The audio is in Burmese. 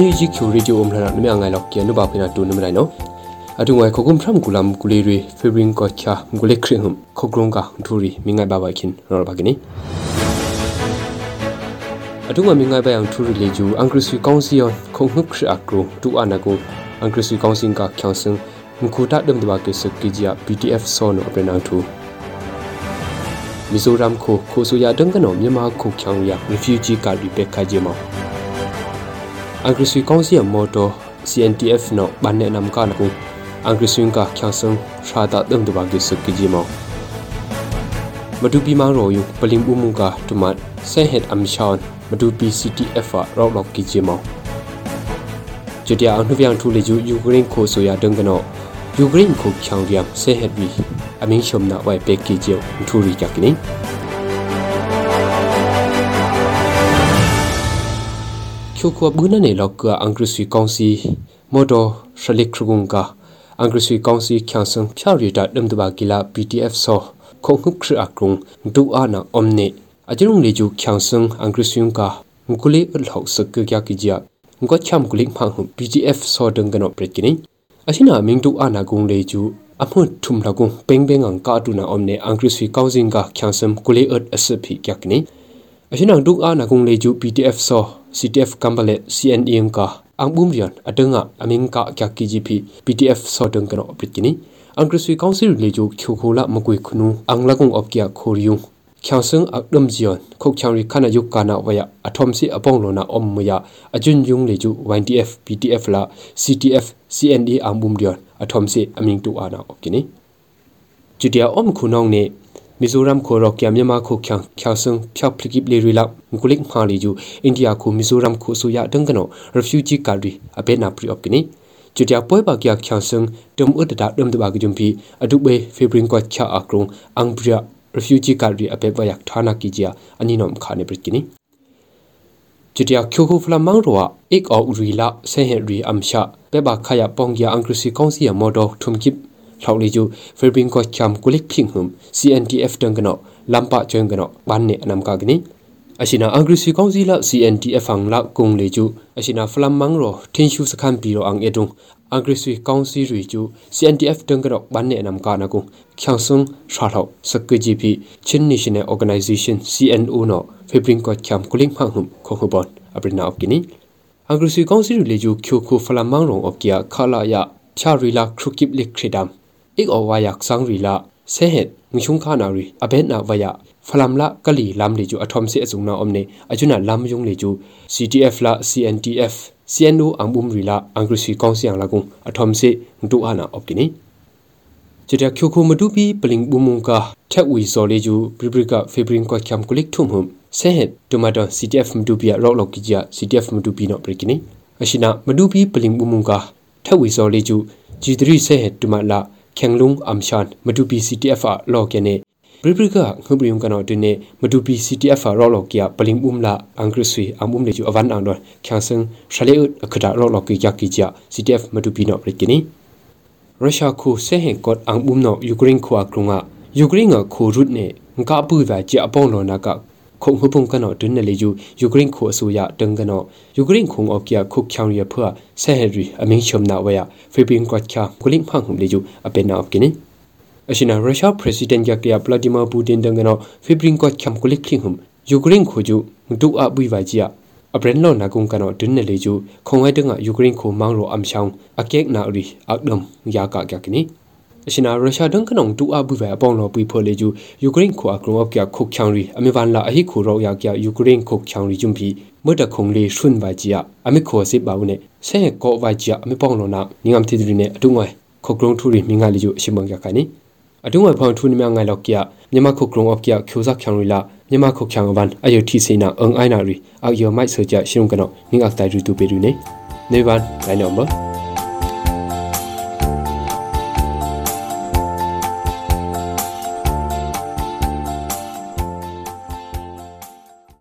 NUG ကျူရီဂျိုအုံလာနမငိုင်လောက်ကျန်နုပါဖိနာတူနမနိုင်နော်အတုငွေခုကုမ်ဖရမ်ကူလမ်ကူလီရီဖေဘရင်ကောချာဂူလက်ခရင်ဟမ်ခုကရုံကထူရီမိငိုင်ဘာဘခင်ရောဘာကနီအတုငွေမိငိုင်ဘအောင်ထူရီလေဂျူအင်္ဂရိစီကောင်စီယွန်ခုံနှုတ်ခရအကရူတူအနာကိုအင်္ဂရိစီကောင်စင်ကချောင်းစင်မခုတာဒမ်ဒဘာကေစကီဂျီယာ PDF ဆောနိုအပရနန်ထူမီဇိုရမ်ခိုခိုဆိုယာဒန်ကနောမြန်မာခုချောင်းယာ refugee ကာရီပက်ခါဂျီမော အင်္ဂရိစီကောင်စီယမော်တော် CNTF နောဘာနေနမ်ကာနကူအင်္ဂရိစီကချောင်းစင်ရှာတာဒမ်ဒဘာကေစကီဂျီမောမတူပီမောင်ရောယုပလင်ဘူးမူကတမတ်ဆဲဟက်အမ်ရှောင်းမတူပီ CTF ရောက်လောက်ကီဂျီမောကျူတျာအနှုပြန့်ထူလေယူယူကရိန်းခိုဆို ရိန်းခုချောင်းရမ်ဆေဟက်ဘီအမင်းရှုံနာဝိုင်ပက်ကီဂျီထူရီကြကင်းချိုခွဘူးနနေလောက်ကအင်္ဂရိစီကောင်စီမော်တော်ရှလိခရဂုံကအင်္ဂရိစီကောင်စီချန်ဆန်ဖြာရီတာဒမ်ဒဘာကီလာ PTF ဆောခုံခုခရအကုံဒူအာနာအုံနေအကျုံလေကျူချန်ဆန်အင်္ဂရိစီယုံကငကုလေးအလောက်စကကြကီဂျာငကချမ်ကုလိမဟု PTF ဆောဒန်ကနောပရက်ကင်းအရှိနာမင်းတူအာနာဂုံလေကျူအမှုထုံလကုံပင်းပင်းငန်ကာတူနာအုံနေအင်္ဂရိစီကောင်စင်ကချန်ဆန်ကုလေးအတ်အစဖိကြကင်း အရှိနာဒုအာနာဂုံလေကျူ PTF ဆော CTF kambale CNE ka angbum rian atunga aming ka kya KGP PTF sodung kano opritini angkrisui council le jo khokhola makui khunu anglakung opkya khoryung khyasung akdam jion khok changri khana yuk kana waya athom si apong lona om muya ajun yung le ju YTF PTF la CTF CNE angbum rian athom si aming tu ana opkini chutia om khunong ne မီဇိုရမ်ခိုရော့ကမြန်မာခိုချန်ချောက်ဆုံဖြောက်ဖလကိပလီရီလာငုလိကမာလီဂျူအိန္ဒိယခိုမီဇိုရမ်ခိုဆိုရဒန်ကနောရဖျူဂျီကာရီအပေနာပရီအော့ကနီကျူတျာပွဲပါကျာချောက်ဆုံတုံဥဒတာဒမ်ဒဘာကဂျုံပီအဒုဘေဖေဘရင်ကောချာအကရုံအန်ဘရီယာရဖျူဂျီကာရီအပေဝယက်ဌာနာကီဂျာအနီနုံခါနေပရကနီကျူတျာချိုခိုဖလာမောင်ရောအိကအော်ရီလာဆဲဟက်ရီအမ်ရှာပေဘာခါယာပောင်ဂျာအန်ကရစီကောင်စီယာမော်ဒိုထုံကိပ လောက်လေကျူဖေဘင်ကိုချမ်ကုလိခိငဟွမ် CNTF တန်ကနောလမ်ပါချွန်ကနောဘန်နေအနမ်ကာကနီအရှိနာအင်္ဂရိစီကောင်စီလာ CNTF အန်လာကုံလေကျူအရှိနာဖလမ်မန်ရောထင်းရှူစခန်ပီရောအန်အတုံအင်္ဂရိစီကောင်စီရီကျူ CNTF တန်ကနောဘန်နေအနမ်ကာနကုချောင်ဆုံရှာထောက်စကဂျီပီချင်းနေရှင်နယ်အော်ဂနိုက်ဇေးရှင်း CNO နောဖေဘင်ကိုချမ်ကုလိမဟွမ်ခေါဟဘန်အပရနာအပကနီအင်္ဂရိစီကောင်စီရီလေကျူချိုခိုဖလမ်မန်ရောအပကီယာခလာယာဖြာရီလာ ခရုကိပလိခရီဒမ် ik o wa yak sang ri la se het ngchung kha na ri abet na wa ya phalam la kali lam le ju athom se achung na omne ajuna lam yung le ju CTF la CNTF CNO angbum ri la angrisi kong siang la gung athom se ngtu ana opkini ကျတဲ့ခုခုမတူပီပလင်ဘူမုံကထက်ဝီစော်လေးကျူပရိပရိကဖေဘရင်ကချမ်ကုလိကထုံဟုံဆဲဟက်တိုမာတို CTF မတူပီရော့လော့ကီဂျာ CTF မတူပီနော်ပရိကနီအရှိနာမတူပီပလင်ဘူမုံ ကထက်ဝီစော်လေးကျူ G3 ဆဲဟက်တိုမာလာ khenglung amshan madupi ctf a lo ke ne priprika ngbrium kana tu ne madupi ctf a ro lo kya paling umla angrisui amum le ju avan ang do khangsang shale ut akhada ro lo ki yak ki ja ctf madupi no prikini russia khu se hen kot ang bum no ukraine khu akrunga ukraine khu rut ne nga pu va ji apong lo na ka ခုံဟပုံကနောတွင်နေလေယူယူကရိန်းခိုအစိုးရတန်ကနောယူကရိန်းခုံအော့ကီယာခုချောင်းရဖွာဆဲဟရီအမင်းချုံနာဝဲဖေပင်ကွတ်ချာကူလင်းဖန်ဟုလေယူအပင်နာအကင်းအရှင်ရုရှားပရက်စီဒန့်ဂျက်ကီယာပလာဒီမာပူတင်တန်ကနောဖေပင်ကွတ်ချမ်ကူလိခင်းဟုယူကရိန်းခိုဂျူဒူအဘွိဝါဂျီယာအပရင်လောနာကုံကနောတွင်နေလေယူခုံဝဲတငါယူကရိန်းခိုမောင်းရောအမ်ဆောင်အကက်နာရီအကဒမ်ယာကာကကနီ အရှင်နာရုရှားဒန်ကနုံတူအဘူဝဲအပေါင်းလောပွေဖော်လေကျူယူကရိန်းခွာကရောကခုတ်ချောင်းရီအမေဗန်လာအဟိခုရောယာကယူကရိန်းခုတ်ချောင်းရီဂျုံပီမတ်တခုံလေးဆွန်းပါကြီးယအမေခေါ်စစ်ပါဦးနဲ့ဆဲကောဝါကြီးအမေပေါင်းလောနာငငမ်တီဒရီနဲ့အတုငွေခုတ်ကရုံထူရီမိငါလီကျူအရှင်မန်ကခိုင်နီအတုငွေဖောင်းထူနီမြငိုင်လောက်ကီယမြန်မာခုတ်ကရုံအော့ကီယကျိုဇက်ချောင်းရီလာမြန်မာခုတ်ချောင်းအဝန်အယုတီစေနာအင်အိုင်နာရီအောက်ယောမိုက်ဆိုကြရှင်ကနောငငါတိုင်ရီတူပေရီနေနေဗန်လိုင်းနံပါတ်